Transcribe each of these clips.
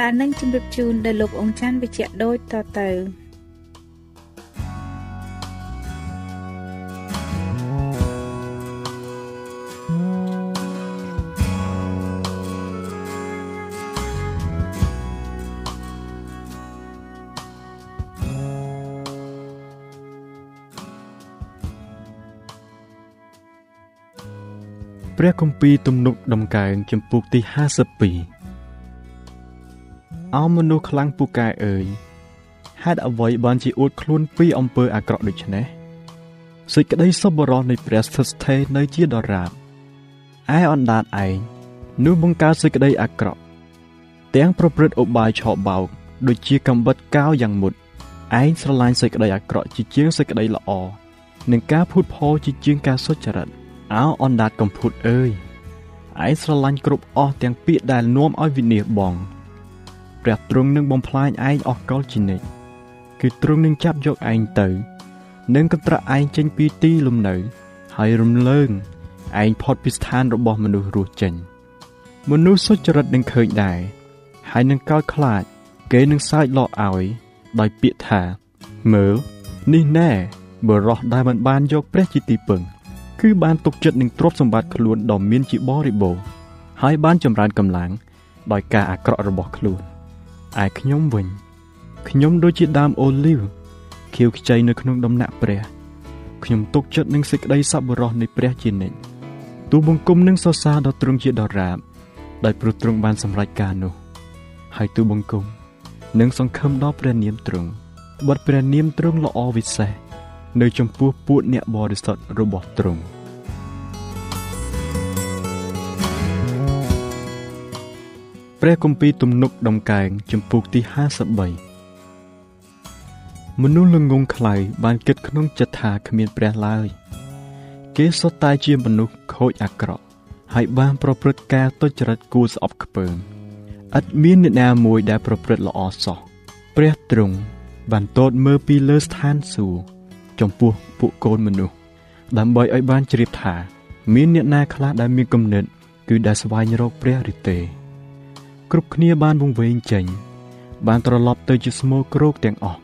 ដែលនឹងជម្រាបជូនដល់លោកអង្ចាន់វិជ្ជៈដូចតទៅព្រះគម្ពីរទំនុកដំកើងចំពុកទី52 អោមនុស្សខ្លាំងពូកែអើយហេតុអ្វីបានជាអួតខ្លួនពីអំពើអាក្រក់ដូច្នេះសេចក្តីសុបរោះនៃព្រះស្ថិតស្ថេរនៅជាដរាបឯអណ្ដាតឯងនោះបង្កើតសេចក្តីអាក្រក់ទាំងប្រព្រឹត្តឧបាយឆោបោកដូចជាកំបិតកោយ៉ាងមុតឯងស្រឡាញ់សេចក្តីអាក្រក់ជាជាងសេចក្តីល្អនិងការភូតផលជាជាងការសុចរិតអោអណ្ដាតកំភុតអើយឯងស្រឡាញ់គ្រប់អស់ទាំងពាក្យដែលនាំឲ្យវិនាសបង ព្រះទ្រង់នឹងបំផ្លាញឯងអស់កលជានិច្ចគឺទ្រង់នឹងចាប់យកឯងទៅនឹងកន្ត្រាក់ឯងចេញពីទីលំនៅ ហើយរំលើងឯងផុតពីស្ថានរបស់មនុស្សរស់ចេញមនុស្សសុចរិតនឹងឃើញដែរហើយនឹងកោតខ្លាច គេនឹងសើចលោកឲ្យ ដោយពាក្យថាមើលនេះណែបរោះដែលមិនបានយកព្រះជាទីពឹងគឺបានទុកចិត្តនឹងទ្រព្យសម្បត្តិខ្លួនដ៏មានជាបរិបូរណ៍ហើយបានចម្រើនកម្លាំងដោយការអាក្រក់របស់ខ្លួន ឯខ្ញុំវិញខ្ញុំដូចជាដើមអូលីវខៀវខ្ចីនៅក្នុងដំណាក់ព្រះខ្ញុំទុកចិត្តនឹងសេចក្តីសប្បុរសនៃព្រះជានិច្ចទូបង្គំនឹងសរសើរដល់ទ្រង់ជាដរាបដោយព្រោះទ្រង់បានសម្រេចការនោះ ហើយទូបង្គំនឹងសង្ឃឹមដល់ព្រះនាមទ្រង់បတ်ព្រះនាមទ្រង់ល្អវិសេសនៅចំពោះពួកអ្នកបរិសុទ្ធរបស់ទ្រង់ ព្រះគម្ពីរទំនុកដំកើងចំពុកទី53មនុស្សល្ងងខ្លៅបានគិតក្នុងចិត្តថាគ្មានព្រះឡើយ គេសុទ្ធតែជាមនុស្សខូចអាក្រក់ហើយបានប្រព្រឹត្តការទុច្ចរិតគួរស្អប់ខ្ពើមឥតមានអ្នកណាមួយដែលប្រព្រឹត្តល្អសោះព្រះទ្រង់បានទតមើលពីលើស្ថានសួគ៌ចំពោះពួកកូនមនុស្សដើម្បីឲ្យបានជ្រាបថា មានអ្នកណាខ្លះដែលមានគំនិតគឺដែលស្វែងរកព្រះឬទេ គ្រប់គ្នាបានវង្វេងចេញ បានត្រឡប់ទៅជាស្មោក្រោកទាំងអស់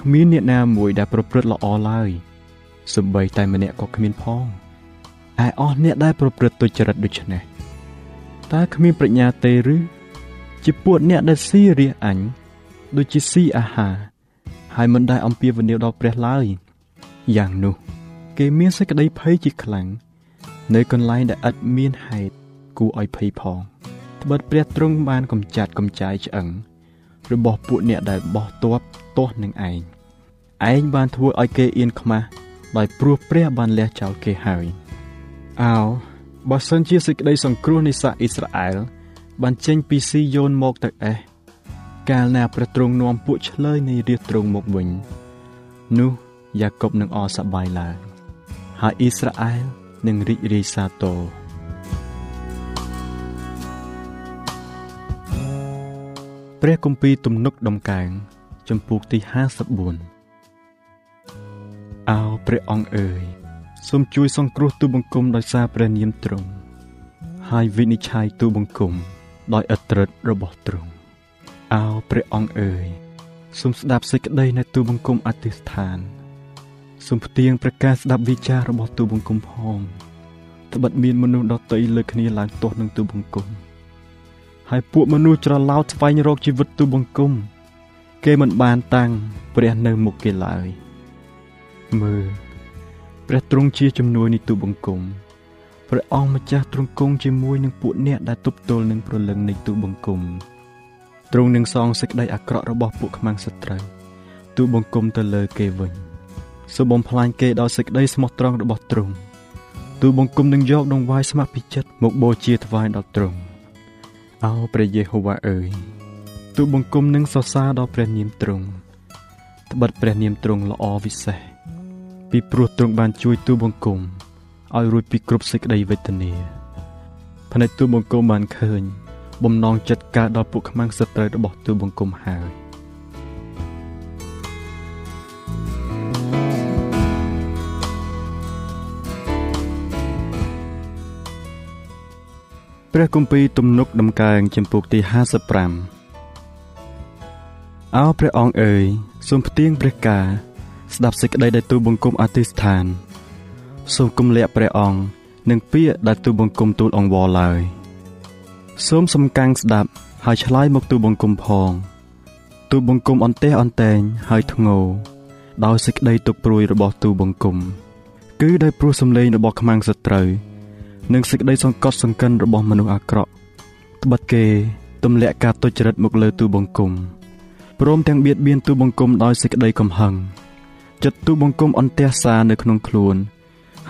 គ្មានអ្នកណាមួយដែលប្រព្រឹត្តល្អឡើយសំបីតែម្នាក់ក៏គ្មានផងឯអស់អ្នកដែលប្រព្រឹត្តទុច្ចរិតដូចនេះតើគ្មានប្រាជ្ញាទេឬជាពួកអ្នកដែលស៊ីរះអញដូចជាស៊ីអាហារហើយមិនដែលអំពាវនាវដល់ព្រះឡើយយ៉ាងនោះ គេមានសេចក្តីភ័យជាខ្លាំងនៅកន្លែងដែលឥតមានហេតុគួរឲ្យភ័យផង ត្បិតព្រះទ្រង់បានកំចាត់កំចាយឆ្អឹងរបស់ពួកអ្នកដែលបោះទ័ពទាស់នឹងឯងឯងបានធ្វើឲ្យគេអៀនខ្មាស់ដោយព្រោះព្រះបានលះចោលគេហើយអោបើសិនជាសេចក្តីសង្គ្រោះនៃសាសអ៊ីស្រាអែលបានចេញពីស៊ីយ៉ូនមកទៅអេសកាលណាព្រះទ្រង់នាំពួកឆ្លើយនៃរាជទ្រង់មកវិញនោះយ៉ាកុបនឹងអសប្បាយឡើងហើយអ៊ីស្រាអែលនឹងរីករាយសាទរ ព្រះគម្ពីរទំនុកដំកើងចំពោះទី54អោព្រះអង្គអើយសូមជួយសង្គ្រោះទូបង្គំដោយសារព្រះនាមទ្រង់ហើយវិនិច្ឆ័យទូបង្គំដោយអត្រិតរបស់ទ្រង់អោព្រះអង្គអើយសូមស្ដាប់សេចក្តីនៃទូបង្គំអធិស្ឋានសូមផ្ទៀងប្រកាសស្ដាប់វិចាររបស់ទូបង្គំផងត្បិតមានមនុស្សដទៃលើគ្នាឡើងទាស់នឹងទូបង្គំ ហើយពួកមនុស្សច្រឡោតស្វែងរកជីវិតទូបង្គំ គេមិនបានតាំងព្រះនៅមុខគេឡើយមើលព្រះទ្រង់ជាជំនួយនៃទូបង្គំព្រះអង្គម្ចាស់ទ្រង់គង់ជាមួយនឹងពួកអ្នកដែលទប់ទល់នឹងព្រលឹងនៃទូបង្គំទ្រង់នឹងសងសេចក្តីអាក្រក់របស់ពួកខ្មាំងសត្រូវទូបង្គំទៅលើគេវិញសូមបំផ្លាញគេដោយសេចក្តីស្មោះត្រង់របស់ទ្រង់ទូបង្គំនឹងយកដង្វាយស្ម័គ្រពីចិត្តមកបូជាថ្វាយដល់ទ្រង់ អោព្រះយេហូវ៉ាអើយទូបង្គំនឹងសរសើរដល់ព្រះនាមទ្រង់ត្បិតព្រះនាមទ្រង់ល្អវិសេសពីព្រោះទ្រង់បានជួយទូបង្គំឲ្យរួចពីគ្រប់សេចក្តីវេទនាផ្នែកទូបង្គំបានឃើញ បំណងចិត្តកើតដល់ពួកខ្មាំងសត្រូវរបស់ទូបង្គំហើយ ព្រះគម្ពីរទំនុកដំកើងចំពុកទី55អោព្រះអង្គអើយសូមផ្ទៀងព្រះការស្ដាប់សេចក្តីដែលទូបង្គំអធិស្ឋានសូមគំលាក់ព្រះអង្គនិងពាក្យដែលទូបង្គំទូលអង្វរឡើយសូមសំកាំងស្ដាប់ហើយឆ្លើយមកទូបង្គំផងទូបង្គំអន្ទះអន្តែងហើយធ្ងោដោយសេចក្តីទុកព្រួយរបស់ទូបង្គំគឺដោយព្រោះសម្លេងរបស់ខ្មាំងសត្រូវ និងសេចក្តីសង្កត់សង្កិនរបស់មនុស្សអាក្រក់ត្បិតគេទម្លាក់ការទុច្ចរិតមកលើទូបង្គំព្រមទាំងបៀតបៀនទូបង្គំដោយសេចក្តីកំហឹងចិត្តទូបង្គំអន្ទះសានៅក្នុងខ្លួន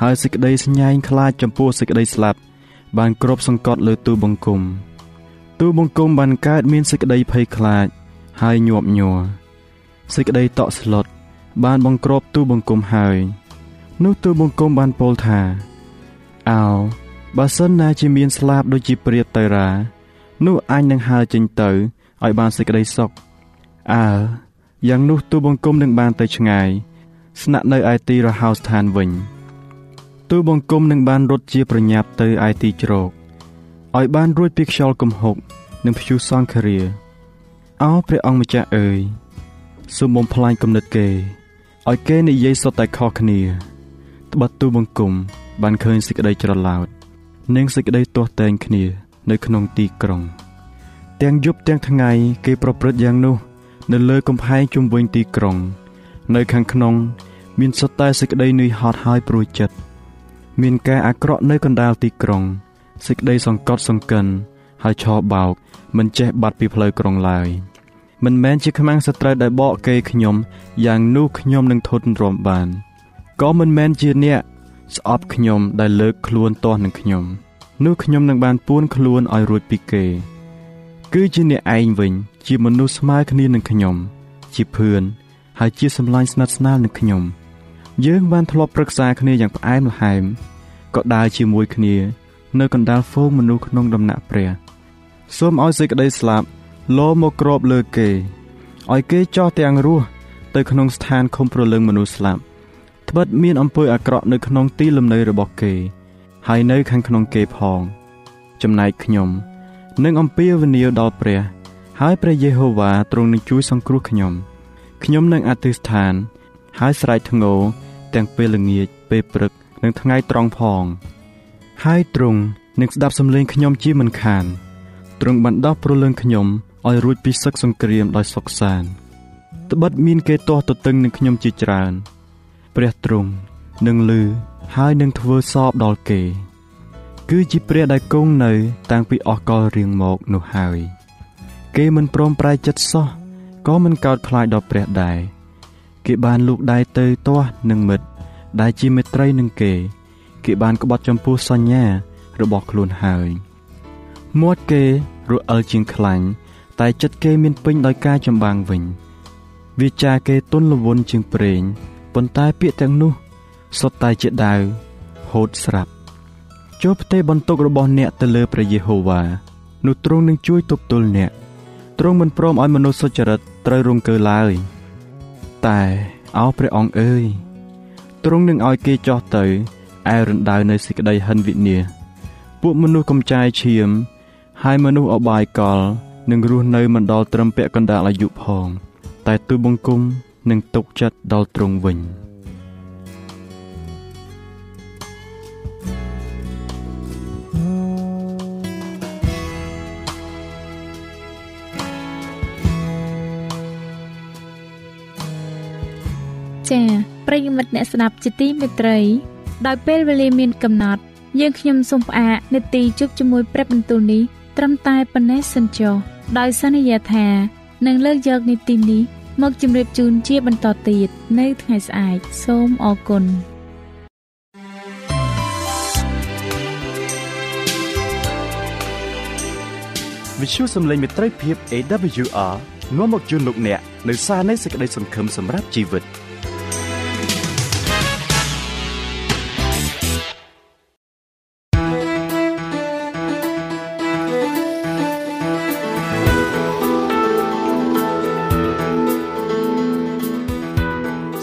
ហើយសេចក្តីស្ញែងខ្លាចចំពោះសេចក្តីស្លាប់បានគ្របសង្កត់លើទូបង្គំទូបង្គំបានកើតមានសេចក្តីភ័យខ្លាច ហើយញាប់ញ័រសេចក្តីតក់ស្លុតបានបង្ក្របទូបង្គំហើយ នោះទូបង្គំបានពោលថាអោ បើសិនណាជាមានស្លាបដូចជាព្រាបទៅរា នោះអញនឹងហើរចេញទៅឲ្យបានសេចក្តីសុខអើយ៉ាងនោះទូបង្គំនឹងបានទៅឆ្ងាយ ស្នាក់នៅឯទីរហោស្ថានវិញទូបង្គំនឹងបានរត់ជាប្រញាប់ទៅឯទីជ្រកឲ្យបានរួចពីខ្យល់គំហុកនិងព្យុះសង្ឃរាអោព្រះអង្គម្ចាស់អើយសូមបំផ្លាញគំនិតគេឲ្យគេនិយាយសុទ្ធតែខុសគ្នាត្បិតទូបង្គំបានឃើញសេចក្តីច្រឡោត និងសេចក្តីទាស់តែងគ្នា នៅក្នុងទីក្រុង ទាំងយប់ទាំងថ្ងៃ គេប្រព្រឹត្តយ៉ាងនោះ នៅលើកំផែងជុំវិញទីក្រុង នៅខាងក្នុង មានសុទ្ធតែសេចក្តីនឿយហត់ហើយព្រួយចិត្តមានការអាក្រក់នៅកណ្ដាលទីក្រុងសេចក្តីសង្កត់សង្កិនហើយឆោបោក មិនចេះបាត់ពីផ្លូវក្រុងឡើយមិនមែនជាខ្មាំងសត្រូវដែលបកគេខ្ញុំយ៉ាងនោះខ្ញុំនឹងធន់រាំបានក៏មិនមែនជាអ្នក ស្អប់ខ្ញុំដែលលើកខ្លួនទាស់នឹងខ្ញុំនោះខ្ញុំនឹងបានពួនខ្លួនឲ្យរួចពីគេ គឺជាអ្នកឯងវិញ ជាមនុស្សស្មើគ្នានឹងខ្ញុំ ជាភឿនហើយជាសម្លាញ់ស្និទ្ធស្នាលនឹងខ្ញុំ យើងបានធ្លាប់ប្រឹក្សាគ្នាយ៉ាងផ្អែមល្ហែមក៏ដើរជាមួយគ្នា នៅកណ្ដាលហ្វូងមនុស្សក្នុងដំណាក់ព្រះសូមឲ្យសេចក្តីស្លាប់លោមកគ្របលើគេឲ្យគេចោះទាំងរស់ទៅក្នុងស្ថានឃុំប្រលឹងមនុស្សស្លាប់ ត្បិតមានអំពើអាក្រក់នៅក្នុងទីលំនៅរបស់គេ ហើយនៅខាងក្នុងគេផង ចំណែកខ្ញុំនឹងអំពាវនាវដល់ព្រះ ហើយព្រះយេហូវ៉ាទ្រង់នឹងជួយសង្គ្រោះខ្ញុំខ្ញុំនឹងអធិស្ឋាន ហើយស្រែកធ្ងោទាំងពេលល្ងាចពេលព្រឹកនិងថ្ងៃត្រង់ផង ហើយទ្រង់នឹងស្ដាប់សំឡេងខ្ញុំជាមិនខានទ្រង់បានដោះប្រលឹងខ្ញុំឲ្យរួចពីសឹកសង្គ្រាមដោយសុខសាន្តត្បិតមានគេទាស់ទទឹងនឹងខ្ញុំជាច្រើន ព្រះទ្រង់នឹងលឺហើយនឹងធ្វើសពដល់គេ គឺជាព្រះដែលគង់នៅ តាំងពីអស់កលរៀងមកនោះហើយ គេមិនព្រមប្រែចិត្តសោះក៏មិនកោតខ្លាចដល់ព្រះដែរគេបានលូកដៃទៅទាស់នឹងមិត្តដែលជាមេត្រីនឹងគេ គេបានក្បត់ចំពោះសញ្ញារបស់ខ្លួនហើយមាត់គេរអិលជាងខ្លាញ់តែចិត្តគេមានពេញដោយការចម្បាំងវិញវាចាគេទុនលវន់ជាងប្រេង ប៉ុន្តែពាក្យទាំងនោះសុទ្ធតែជាដាវហូតស្រាប់ចូលផ្ទៃបន្ទុករបស់អ្នកទៅលើព្រះយេហូវ៉ានោះទ្រង់នឹងជួយទប់ទល់អ្នកទ្រង់មិនព្រមឲ្យមនុស្សសុចរិតត្រូវរងកើឡើយ តែអោព្រះអង្គអើយទ្រង់នឹងឲ្យគេចោះទៅឯរណ្ដៅនៃសេចក្តីហិនវិនាសពួកមនុស្សកំចាយឈាម ហើយមនុស្សអបាយកលនឹងរស់នៅមិនដល់ត្រឹមពាក់កណ្ដាលអាយុផង តែទូបង្គំ នឹងទុកចិត្តដល់ទ្រង់វិញចា៎ប្រិយមិត្តអ្នកស្ដាប់ជាទីមេត្រី ដោយពេលវេលាមានកំណត់ យើងខ្ញុំសូមផ្អាកនាទីជប់ជាមួយព្រឹបបន្ទូលនេះត្រឹមតែប៉ុណ្ណេះសិនចុះដោយសន្យាថានឹងលើកយកនីតិនេះ មកជម្រាបជូនជាបន្តទៀតនៅថ្ងៃស្អែកសូមអរគុណវិទ្យុសំឡេងមេត្រីភាព AWR នាំមកជូនលោកអ្នកនៅសារនៃសេចក្តីសង្ឃឹមសម្រាប់ជីវិត។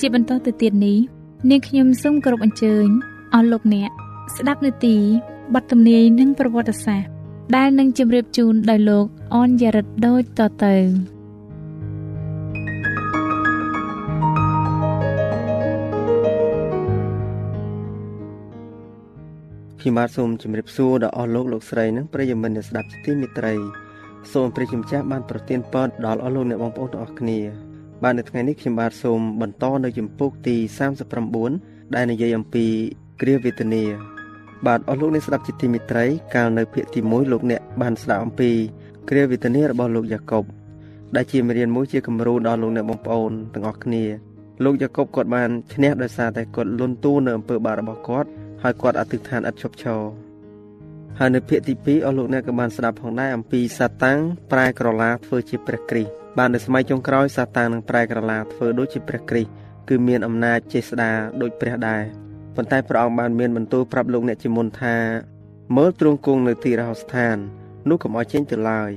ជាបន្តទៅទៀតនេះនាងខ្ញុំសូមគោរពអញ្ជើញអស់លោកអ្នកស្ដាប់នាទីបទទំនាយនិងប្រវត្តិសាស្ត្រដែលនឹងជម្រាបជូនដោយលោកអនយ៉ារិតដូចតទៅខ្ញុំបាទសូមជម្រាបសួរដល់អស់លោកលោកស្រីនិងប្រិយមិត្តអ្នកស្ដាប់ជាទីមេត្រីសូមព្រះជាម្ចាស់បានប្រទានពរដល់អស់លោកអ្នកបងប្អូនទាំងអស់គ្នា បាទនៅថ្ងៃនេះខ្ញុំបាទសូមបន្តនៅចម្ពោះទី39ដែលនិយាយអំពីគ្រាវេទនា បាទអស់លោកអ្នកស្ដាប់ជាទីមេត្រី កាលនៅភាគទី1លោកអ្នកបានស្ដាប់អំពីគ្រាវេទនារបស់លោកយ៉ាកុបដែលជាមេរៀនមួយជាគំរូដល់លោកអ្នកបងប្អូនទាំងអស់គ្នាលោកយ៉ាកុបគាត់បានឈ្នះដោយសារតែគាត់លន់តួនៅអំពើបាបរបស់គាត់ហើយគាត់អធិដ្ឋានឥតឈប់ឈរហើយនៅភាគទី2អស់លោកអ្នកក៏បានស្ដាប់ផងដែរអំពីសាតាំងប្រែក្រឡាធ្វើជាព្រះគ្រីស្ទ បាននៅសម័យចុងក្រោយសាតាំងនឹងប្រែក្រឡាធ្វើដូចជាព្រះគ្រីស្ទគឺមានអំណាចចេស្តាដូចព្រះដែរប៉ុន្តែព្រះអង្គបានមានបន្ទូលប្រាប់លោកអ្នកជាមុនថាមើលទ្រង់គង់នៅទីរហស្ថាននោះកុំឲ្យចេញទៅឡើយ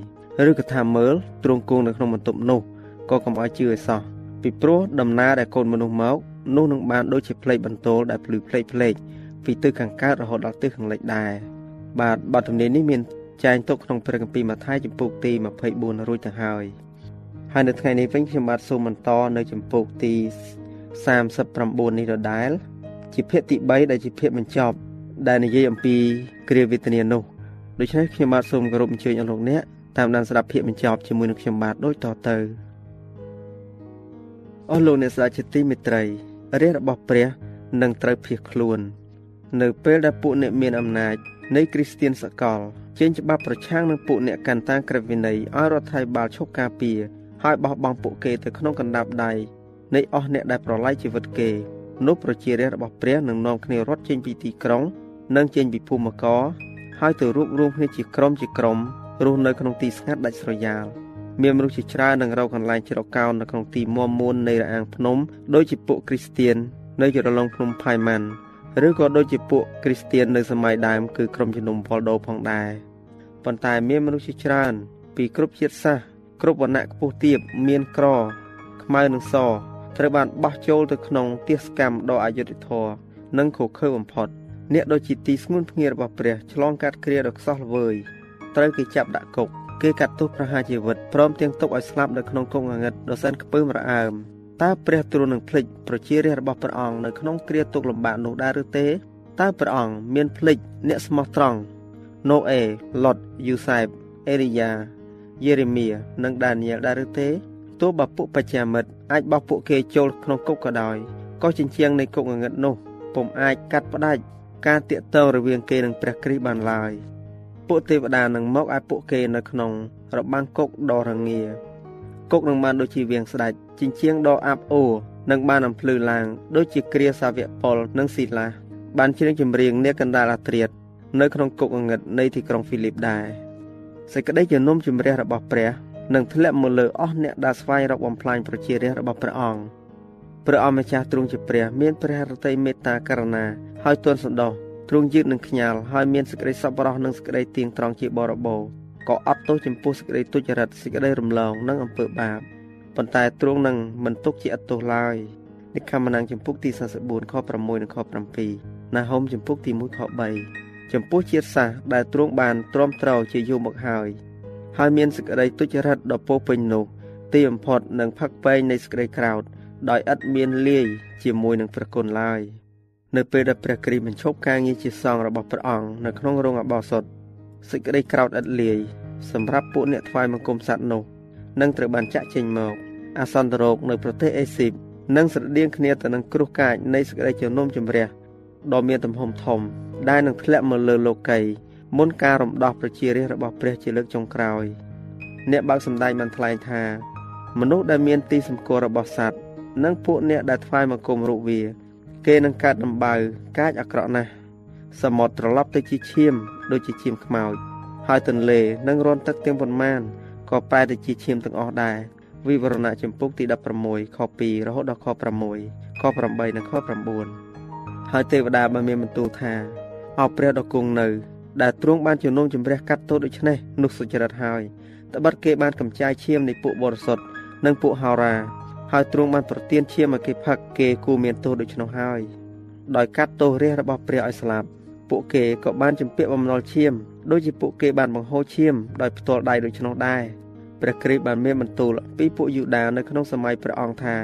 ឬក៏ថាមើលទ្រង់គង់នៅក្នុងបន្ទប់នោះក៏កុំឲ្យជឿឲ្យសោះពីព្រោះដំណើរដែលកូនមនុស្សមកនោះនឹងបានដូចជាផ្លេកបន្ទោលដែលភ្លឺផ្លេកផ្លេកពីទិសខាងកើតរហូតដល់ទិសខាងលិចដែរបាទបទទំនាយនេះមានចែងទុកក្នុងព្រះគម្ពីរម៉ាថាយចំពុកទី24រួចទៅហើយ ហើយនៅថ្ងៃនេះវិញខ្ញុំបាទសូមបន្តនៅចម្ពោះទី39នេះដដែល ជាភាគទី3ដែលជាភាគបញ្ចប់ដែលនិយាយអំពីគ្រាវេទនានោះដូច្នេះខ្ញុំបាទសូមគោរពអញ្ជើញអស់លោកអ្នកតាមដានស្ដាប់ភាគបញ្ចប់ជាមួយនឹងខ្ញុំបាទដូចតទៅអស់លោកអ្នកស្ដាប់ជាទីមេត្រីរាជរបស់ព្រះនឹងត្រូវភៀសខ្លួន នៅពេលដែលពួកអ្នកមានអំណាចនៃគ្រីស្ទៀនសកលចេញច្បាប់ប្រឆាំងនឹងពួកអ្នកកាន់តាក្រឹតវិន័យឲ្យរដ្ឋាភិបាលឈប់ការពារ ហើយបោះបង់ពួកគេទៅក្នុងកណ្ដាប់ដៃនៃអស់អ្នកដែលប្រឡាយជីវិតគេនោះប្រជារាស្ត្ររបស់ព្រះនឹងនាំគ្នារត់ចេញពីទីក្រុង និងចេញពីភូមិករហើយទៅរួបរวมគ្នាជាក្រុមជាក្រុមរស់នៅក្នុងទីស្ងាត់ដាច់ស្រយាលមានមនុស្សជាច្រើននឹងរកកន្លែងជ្រកកោននៅក្នុងទីមមមួននៃរអាងភ្នំដូចជាពួកគ្រីស្ទៀននៅជារលងភ្នំផៃម៉ាន់ឬក៏ដូចជាពួកគ្រីស្ទៀននៅសម័យដើមគឺក្រុមជំនុំវ៉លដូផងដែរប៉ុន្តែមានមនុស្សជាច្រើនពីគ្រប់ជាតិសាសន៍ គ្រប់វណ្ណៈខ្ពស់ទាបមានក្រ ខ្មៅនិងសត្រូវបានបោះចូលទៅក្នុងទាសកម្មដ៏អយុត្តិធម៌និងខុសខើបំផុតអ្នកដូចជាទីស្ងួនភ្ងារបស់ព្រះឆ្លងកាត់គ្រាដ៏ខ្សោះល្វើយត្រូវគេចាប់ដាក់គុកគេកាត់ទោសប្រហារជីវិតព្រមទាំងទុកឲ្យស្លាប់នៅក្នុងគុកងងឹតដ៏សែនខ្ពើមរអើមតើព្រះទ្រង់នឹងភ្លេចប្រជារាស្ត្ររបស់ព្រះអង្គនៅក្នុងគ្រាទុកលំបាកនោះដែរឬទេតើព្រះអង្គមានភ្លេចអ្នកស្មោះត្រង់ណូអេឡុតយូសែបអេរីយ៉ា យេរេមៀនិងដានីយ៉ែលដែរឬទេទោះបើពួកបច្ចាមិត្តអាចបោះពួកគេចូលក្នុងគុកក៏ដោយក៏ជញ្ជាំងនៃគុកងងឹតនោះពុំអាចកាត់ផ្ដាច់ការតាកតងរវាងគេនិងព្រះគ្រីស្ទបានឡើយពួកទេវតានឹងមកឲ្យពួកគេនៅក្នុងរបាំងគុកដ៏រងាគុកនឹងបានដូចជាវៀងស្ដេចជញ្ជាំងដ៏អាប់អូនឹងបានអំភ្លឺឡើងដូចជាគ្រាសាវកប៉ុលនិងស៊ីឡាបានច្រៀងចម្រៀងនាកណ្ដាលអាត្រៀតនៅក្នុងគុកអង្កឹតនៃទីក្រុងហ្វីលីបដែរ សេចក្តីជំនុំជម្រះរបស់ព្រះនឹងធ្លាក់មកលើអស់អ្នកដែលស្វែងរកបំផ្លាញប្រជារាស្ត្ររបស់ព្រះអង្គព្រះអង្គម្ចាស់ទ្រង់ជាព្រះមានព្រះរតីមេត្តាករុណាហើយទន់សន្តោសទ្រង់យឺតនឹងខ្ញាល់ហើយមានសេចក្តីសប្បុរសនិងសេចក្តីទៀងត្រង់ជាបរិបូរណ៍ក៏អត់ទោសចំពោះសេចក្តីទុច្ចរិតសេចក្តីរំលងនិងអំពើបាបប៉ុន្តែទ្រង់នឹងមិនទុកជាអត់ទោសឡើយនិខមណាំងចំពុកទី44ខ6និងខ7ណាហូមចំពុកទី1ខ3 ចំពោះជាតិសាសន៍ដែលទ្រង់បានទ្រាំទ្រជាយូរមកហើយហើយមានសេចក្តីទុច្ចរិតដ៏ពោពេញនោះទីបំផុតនឹងផឹកពេងនៃសេចក្តីក្រោធដោយឥតមានលាយជាមួយនឹងព្រះគុណឡើយនៅពេលដែលព្រះគ្រីស្ទបញ្ឈប់ការងារជាសង្ឃរបស់ព្រះអង្គនៅក្នុងរោងអបោសុតសេចក្តីក្រោធឥតលាយសម្រាប់ពួកអ្នកថ្វាយបង្គំសត្វនោះនឹងត្រូវបានចាក់ចេញមក អាសន្នរោគនៅប្រទេសអេស៊ីបនឹងស្រដៀងគ្នាទៅនឹងគ្រោះកាចនៃសេចក្តីជំនុំជម្រះ ដ៏មានទំហំធំ ដែលនឹងធ្លាក់មកលើលោកីមុនការរំដោះប្រជារាស្ត្ររបស់ព្រះជាលើកចុងក្រោយ អ្នកបើកសម្ដែងបានថ្លែងថា មនុស្សដែលមានទីសម្គាល់របស់សត្វនិងពួកអ្នកដែលថ្វាយបង្គំរូបវា គេនឹងកាត់ដំបៅកាចអាក្រក់ណាស់សមុទ្រត្រឡប់ទៅជាឈាម ដូចជាឈាមខ្មោចហើយទន្លេនឹងរន់ទឹកទាំងប៉ុន្មានក៏ប្រែទៅជាឈាមទាំងអស់ដែរវិវរណៈចម្ពុកទី16ខ2រហូតដល់ខ6ខ8និងខ9 ហើយទេវតាបានមានបន្ទូលថាអោព្រះដ៏គង់នៅ ដែលទ្រង់បានជំនុំជម្រះកាត់ទោសដូច្នេះនោះសុចរិតហើយត្បិតគេបានកំចាយឈាមនៃពួកបរិសុទ្ធនិងពួកហោរាហើយទ្រង់បានប្រទានឈាមឲ្យគេផឹកគេគូមានទោសដូច្នោះហើយដោយកាត់ទោសរះរបស់ព្រះឲ្យស្លាប់ពួកគេក៏បានចម្ពាក់បំណុលឈាមដូចជាពួកគេបានបង្ហូរឈាមដោយផ្ទាល់ដៃដូច្នោះដែរព្រះគ្រីស្ទបានមានបន្ទូលពីពួកយូដានៅក្នុងសម័យព្រះអង្គថា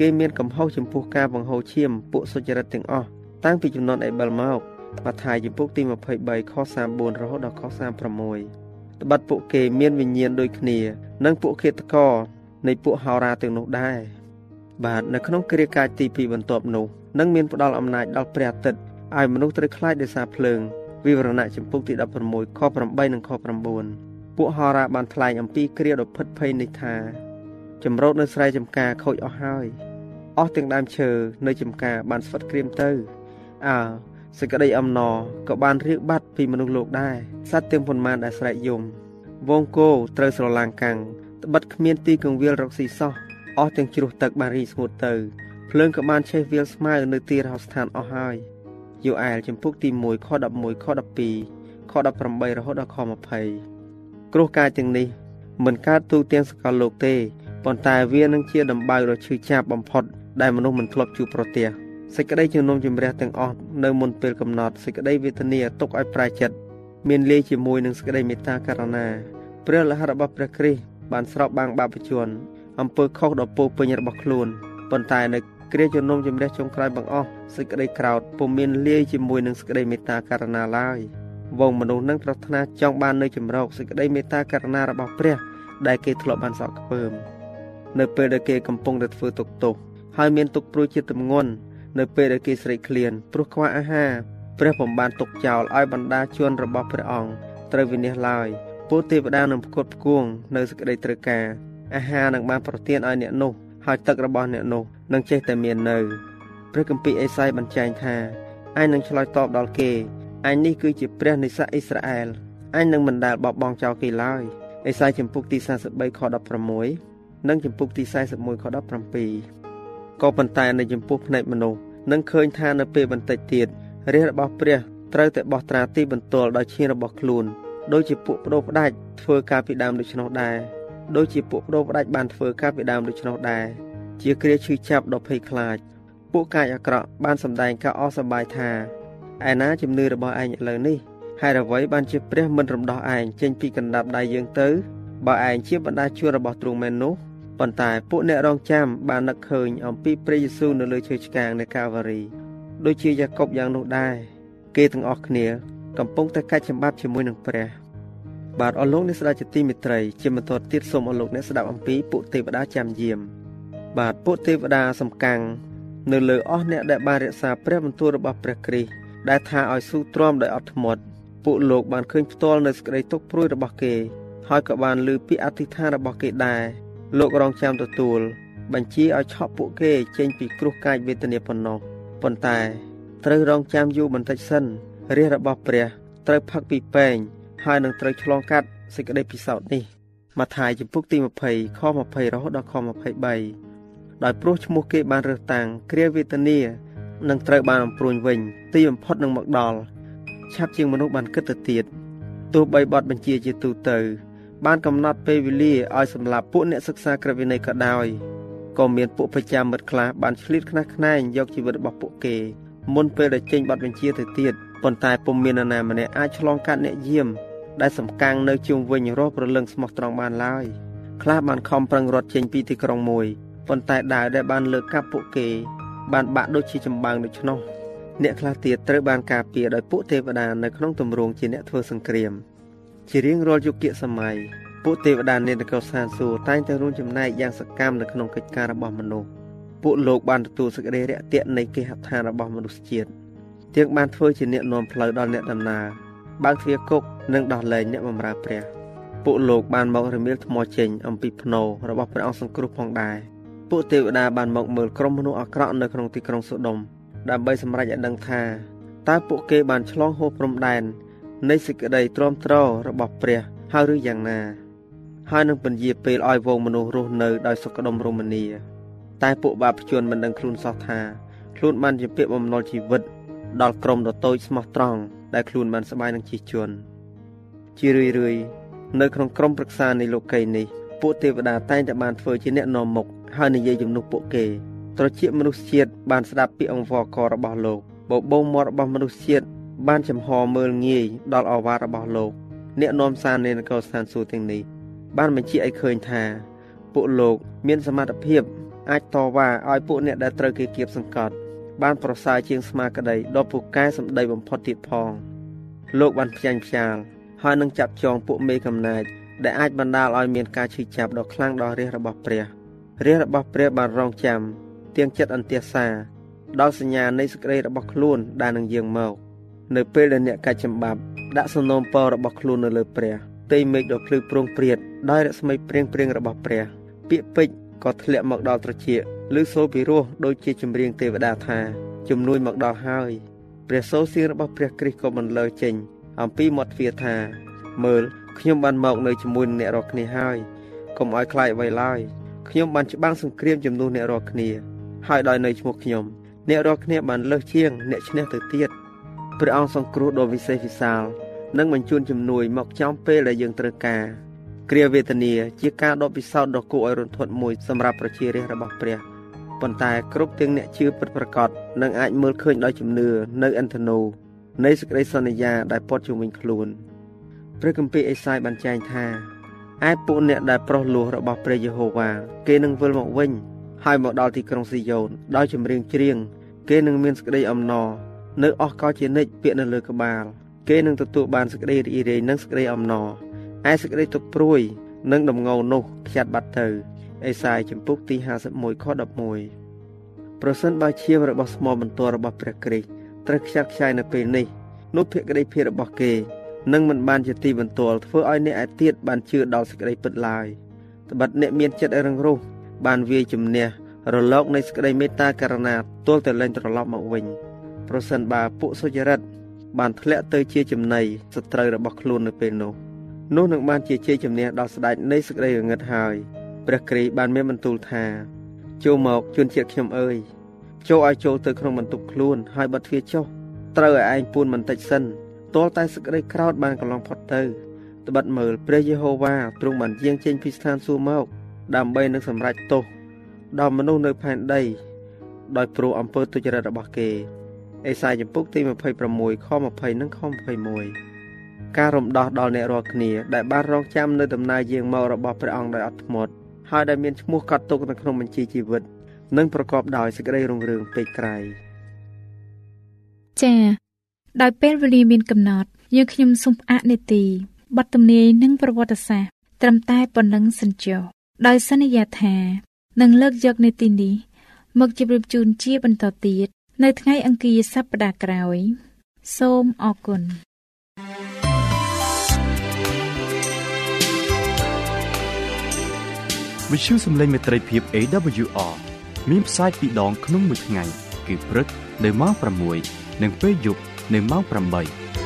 គេមានកំហុសចំពោះការបង្ហូរឈាមពួកសុចរិតទាំងអស់ តាំងពីចំនួនអេបិលមកម៉ាថាយជំពូកទី23ខ34រហូតដល់ខ36ត្បិតពួកគេមានវិញ្ញាណដូចគ្នា និងពួកឃាតករនៃពួកហោរាទាំងនោះដែរបាទនៅក្នុងគ្រាកាចទី2បន្ទាប់នោះនឹងមានផ្ដល់អំណាចដល់ព្រះអាទិត្យឲ្យមនុស្សត្រូវខ្លាចដោយសារភ្លើងវិវរណៈចំពុកទី16ខ8និងខ9ពួកហោរាបានថ្លែងអំពីគ្រាដ៏ភិតភ័យនេះថាចម្រោតនៅស្រែចម្ការខូចអស់ហើយអស់ទាំងដើមឈើនៅចម្ការបានស្វិតក្រៀមទៅ អើសេចក្តីអំណរក៏បានរៀបបាត់ពីមនុស្សលោកដែរសត្វទាំងប៉ុន្មានដែលស្រែកយំ វងគោត្រូវស្រឡាំងកាំងត្បិតគ្មានទីកងវិលរកស៊ីសោះអស់ទាំងជ្រោះទឹកបានរីស្ងួតទៅភ្លើងក៏បានឆេះវាលស្មៅនៅទីរហស្ថានអស់ហើយយូអែលចំពុកទី1ខ11ខ12ខ18រហូតដល់ខ20គ្រោះកាចទាំងនេះ មិនកើតទូទាំងសកលលោកទេប៉ុន្តែវានឹងជាដំបៅដ៏ឈឺចាប់បំផុតដែលមនុស្សមិនធ្លាប់ជួបប្រទះ សេចក្តីជំនុំជម្រះទាំងអស់នៅមុនពេលកំណត់សេចក្តីវេទនាទុកឲ្យប្រែចិត្តមានលាយជាមួយនឹងសេចក្តីមេត្តាករុណាព្រះលិខិតរបស់ព្រះគ្រីស្ទបានស្រោបបាំងបាបជនអំពើខុសដ៏ពោពេញរបស់ខ្លួនប៉ុន្តែនៅគ្រាជំនុំជម្រះចុងក្រោយបង្អស់សេចក្តីក្រោធពុំមានលាយជាមួយនឹងសេចក្តីមេត្តាករុណាឡើយវងមនុស្សនឹងប្រាថ្នាចង់បាននៅចម្រោកសេចក្តីមេត្តាករុណារបស់ព្រះ ដែលគេធ្លាប់បានសក់ខ្ពើមនៅពេលដែលគេកំពុងតែធ្វើទុកទោសហើយមានទុកព្រួយជាទម្ងន់ នៅពេលដែលគេស្រេកឃ្លានព្រោះខ្វះអាហារព្រះពុំបានទុកចោលឲ្យបណ្ដាជនរបស់ព្រះអង្គត្រូវវិនិច្ឆ័យឡើយពួកទេវតានឹងផ្គត់ផ្គង់នៅសេចក្តីត្រូវការអាហារនឹងបានប្រទានឲ្យអ្នកនោះហើយទឹករបស់អ្នកនោះនឹងចេះតែមាននៅព្រះគម្ពីរអេសាយបញ្ជាក់ថាអញនឹងឆ្លើយតបដល់គេអញនេះគឺជាព្រះនៃសាសអ៊ីស្រាអែលអញនឹងមិនដែលបោះបង់ចោលគេឡើយអេសាយចំពុកទី43ខ16និងចំពុកទី41ខ17ក៏ប៉ុន្តែនៅចំពោះភ្នែកមនុស្ស នឹងឃើញថានៅពេលបន្តិចទៀតរាជរបស់ព្រះត្រូវតែបោះត្រាទីបន្ទាល់ដោយឈាមរបស់ខ្លួនដូចជាពួកបដូរផ្ដាច់ធ្វើការពីដើមដូច្នោះដែរដូចជាពួកបដូរផ្ដាច់បានធ្វើការពីដើមដូច្នោះដែរជាគ្រាឈឺចាប់ដ៏ភ័យខ្លាចពួកកាយអាក្រក់បានសម្ដែងការអស់សប្បាយថាឯណាជំនឿរបស់ឯងឥឡូវនេះហេតុអ្វីបានជាព្រះមិនរំដោះឯងចេញពីកណ្ដាប់ដៃយើងទៅបើឯងជាបណ្ដាជួររបស់ទ្រង់មែននោះ ប៉ុន្តែពួកអ្នករងចាំបាននឹកឃើញអំពីព្រះយេស៊ូវនៅលើឈើឆ្កាងនៅកាវ៉ារីដូចជាយ៉ាកុបយ៉ាងនោះដែរគេទាំងអស់គ្នា កំពុងតែកាច់ចម្បាប់ជាមួយនឹងព្រះបាទអស់លោកអ្នកស្ដាប់ជាទីមេត្រីជាបន្តទៀតសូមអស់លោកអ្នកស្ដាប់អំពីពួកទេវតាចាំយាម បាទពួកទេវតាសំកាំងនៅលើអស់អ្នកដែលបានរក្សាព្រះបន្ទូលរបស់ព្រះគ្រីស្ទដែលថាឲ្យស៊ូទ្រាំដោយអត់ធ្មត់ពួកលោកបានឃើញផ្ទាល់នៅសេចក្តីទុក្ខព្រួយរបស់គេហើយក៏បានលើពាក្យអធិដ្ឋានរបស់គេដែរ លោករងចាំទទួល បញ្ជាឲ្យឆក់ពួកគេចេញពីគ្រោះកាចវេទនាប៉ុណ្ណោះប៉ុន្តែត្រូវរងចាំយូរបន្តិចសិនរាជរបស់ព្រះត្រូវផឹកពីពេងហើយនឹងត្រូវឆ្លងកាត់សេចក្តីពិសោធន៍នេះម៉ាថាយចំពុកទី20ខ20រហូតដល់ខ23ដោយព្រោះឈ្មោះគេបានរើសតាំងគ្រាវេទនានឹងត្រូវបានអំព្រួញវិញ ទីបំផុតនឹងមកដល់ឆាប់ជាងមនុស្សបានគិតទៅទៀតទោះបីបទបញ្ជាជាទូទៅ បានកំណត់ពេលវេលាឲ្យសម្រាប់ពួកអ្នកសិក្សាក្រឹតវិន័យក៏ដោយក៏មានពួកប្រចាំមិត្តខ្លះបានឆ្លៀតខ្នះខ្នែងយកជីវិតរបស់ពួកគេមុនពេលដែលចេញបទបញ្ជាទៅទៀតប៉ុន្តែពុំមាននរណាម្នាក់អាចឆ្លងកាត់អ្នកយាមដែលសំកាំងនៅជុំវិញរស់ប្រលឹងស្មោះត្រង់បានឡើយខ្លះបានខំប្រឹងរត់ចេញពីទីក្រុងមួយប៉ុន្តែដាវដែលបានលើកកាប់ពួកគេបានបាក់ដូចជាចម្បាំងដូច្នោះអ្នកខ្លះទៀតត្រូវបានការពារដោយពួកទេវតានៅក្នុងទម្រង់ជាអ្នកធ្វើសង្គ្រាម ជារៀងរាល់យុគសម័យពួកទេវតានៃនគរសានសួរតែងតែរួមចំណែកយ៉ាងសកម្មនៅក្នុងកិច្ចការរបស់មនុស្សពួកលោកបានទទួលសេចក្តីរាក់ទាក់នៃគេហដ្ឋានរបស់មនុស្សជាតិទាំងបានធ្វើជាអ្នកនាំផ្លូវដល់អ្នកដំណើរបើកទ្វារគុកនិងដោះលែងអ្នកបម្រើព្រះពួកលោកបានមករមៀលថ្មចេញអំពីភ្នោរបស់ព្រះអង្គសង្គ្រោះផងដែរពួកទេវតាបានមកមើលក្រុមមនុស្សអាក្រក់នៅក្នុងទីក្រុងសូដុំដើម្បីសម្រេចឲ្យដឹងថាតើពួកគេបានឆ្លងហួសព្រំដែន នៃសេចក្តីទ្រាំទ្ររបស់ព្រះហើយឬយ៉ាងណា ហើយនឹងពន្យាពេលឲ្យវងមនុស្សរស់នៅដោយសុខដុមរមនា តែពួកបាបជនមិនដឹងខ្លួនសោះថាខ្លួនបានជាពាក្យបំណុលជីវិត ដល់ក្រុមដ៏តូចស្មោះត្រង់ដែលខ្លួនបានស្បាយនឹងជិះជនជារឿយរឿយនៅក្នុងក្រុមប្រឹក្សានៃលោកីនេះពួកទេវតាតែងតែបានធ្វើជាអ្នកនាំមុខហើយនិយាយជំនួសពួកគេត្រជាមនុស្សជាតិបានស្ដាប់ពីអង្វរករបស់លោកបបោមាត់របស់មនុស្សជាតិ បានចំហមើលងាយដល់អវាទរបស់លោក អ្នកនាំសារនៃនគរស្ថានសួគ៌ទាំងនេះបានបញ្ជាក់ឲ្យឃើញថាពួកលោកមានសមត្ថភាពអាចតវ៉ាឲ្យពួកអ្នកដែលត្រូវគេគៀបសង្កត់ បានប្រសើរជាងស្មាក្តីដ៏ពូកែសម្ដីបំផុតទៀតផង លោកបានផ្ចាញ់ផ្ចាលហើយនឹងចាប់ចងពួកមេកំណាចដែលអាចបណ្ដាលឲ្យមានការឈឺចាប់ដ៏ខ្លាំងដល់រាជរបស់ព្រះរាជរបស់ព្រះបានរងចាំទៀងចិត្តអន្ទះសាដល់សញ្ញានៃសេចក្តីរបស់ខ្លួនដែលនឹងយាងមក នៅពេលដែលអ្នកកាច់ចម្បាប់ដាក់សំណូមពររបស់ខ្លួននៅលើព្រះទេមេឃដ៏ភ្លឺប្រងព្រាតដោយរស្មីព្រៀងព្រៀងរបស់ព្រះ ពាក្យពេចន៍ក៏ធ្លាក់មកដល់ត្រចៀកឬសូរពីរោះដូចជាចម្រៀងទេវតាថាជំនួយមកដល់ហើយព្រះសូរសៀងរបស់ព្រះគ្រីស្ទក៏បន្លឺចេញ អំពីមាត់ទ្វារថា មើលខ្ញុំបានមកនៅជាមួយនឹងអ្នករាល់គ្នាហើយកុំឲ្យខ្លាចអ្វីឡើយខ្ញុំបានច្បាំងសង្គ្រាមជំនួសអ្នករាល់គ្នា ហើយដោយនៅឈ្មោះខ្ញុំ អ្នករាល់គ្នាបានលើសជាង អ្នកឈ្នះទៅទៀត ព្រះអង្គសង្គ្រោះដ៏វិសេសវិសាលនិងបញ្ជូនជំនួយមកចំពេលដែលយើងត្រូវការគ្រាវេទនាជាការដកពិសោធន៍ដ៏គួរឲ្យរន្ធត់មួយសម្រាប់ប្រជារាស្ត្ររបស់ព្រះប៉ុន្តែគ្រប់ទាំងអ្នកជឿពិតប្រាកដនឹងអាចមើលឃើញដោយជំនឿនៅអន្តនោនៃសេចក្តីសន្យាដែលព័ទ្ធជុំវិញខ្លួនព្រះគម្ពីរអេសាយបានចែងថាឯពួកអ្នកដែលប្រោះលោះរបស់ព្រះយេហូវ៉ាគេនឹងវិលមកវិញហើយមកដល់ទីក្រុងស៊ីយ៉ូនដោយចម្រៀងច្រៀងគេនឹងមានសេចក្តីអំណរ នៅអស់កលជានិច្ចពាក់នៅលើក្បាល គេនឹងទទួលបានសេចក្តីរីករាយនិងសេចក្តីអំណរឯសេចក្តីទុកព្រួយ និងដំងោនោះខ្ចាត់បាត់ទៅអេសាយចំពុកទី51ខ11ប្រសិនបើឈាមរបស់ស្មោបន្ទាល់របស់ព្រះគ្រីស្ទត្រូវខ្ចាត់ខ្ចាយនៅពេលនេះនោះភក្តីភាពរបស់គេនឹងមិនបានជាទីបន្ទាល់ធ្វើឲ្យអ្នកឯទៀតបានជឿដល់សេចក្តីពិតឡើយត្បិតអ្នកមានចិត្តរឹងរូសបានវាយជំនះរលកនៃសេចក្តីមេត្តាករណាទល់តែលែងត្រឡប់មកវិញ ប្រសិនបើពួកសុចរិតបានធ្លាក់ទៅជាចំណៃសត្រូវរបស់ខ្លួននៅពេលនោះនោះនឹងបានជាជ័យជំនះដល់ស្ដេចនៃសេចក្តីរងឹតហើយព្រះគ្រីស្ទបានមានបន្ទូលថាចូលមកជួនជាតិខ្ញុំអើយចូលឲ្យចូលទៅក្នុងបន្ទប់ខ្លួនហើយបិទទ្វារចុះត្រូវឲ្យឯងពួនបន្តិចសិនទាល់តែសេចក្តីក្រោធបានកន្លងផុតទៅត្បិតមើលព្រះយេហូវ៉ាទ្រង់បានយាងចេញពីស្ថានសួគ៌មកដើម្បីនឹងសម្រេចទោសដល់មនុស្សនៅផែនដី ដោយព្រោះអំពើទុច្ចរិតរបស់គេ អេសាយចំពុកទី26ខ20និងខ21ការរំដោះដល់អ្នករាល់គ្នាដែលបានរងចាំនៅដំណើរយាងមករបស់ព្រះអង្គដោយអត់ធ្មត់ហើយដែលមានឈ្មោះកត់ទុកនៅក្នុងបញ្ជីជីវិត និងប្រកបដោយសេចក្តីរុងរឿងពេកក្រៃចា៎ដោយពេលវេលាមានកំណត់យើងខ្ញុំសូមផ្អាកនេតិបទទំនាយនិងប្រវត្តិសាស្ត្រត្រឹមតែប៉ុណ្ណឹងសិនចុះដោយសន្យាថានឹងលើកយកនេតិនេះមកជម្រាបជូនជាបន្តទៀត នៅថ្ងៃអង្គារសប្តាហ៍ក្រោយ សូមអរគុណវិទ្យុសំឡេងមេត្រីភាព AWR មានផ្សាយពីរដងក្នុងមួយថ្ងៃ គឺព្រឹកនៅម៉ោង6និងពេលយប់នៅម៉ោង8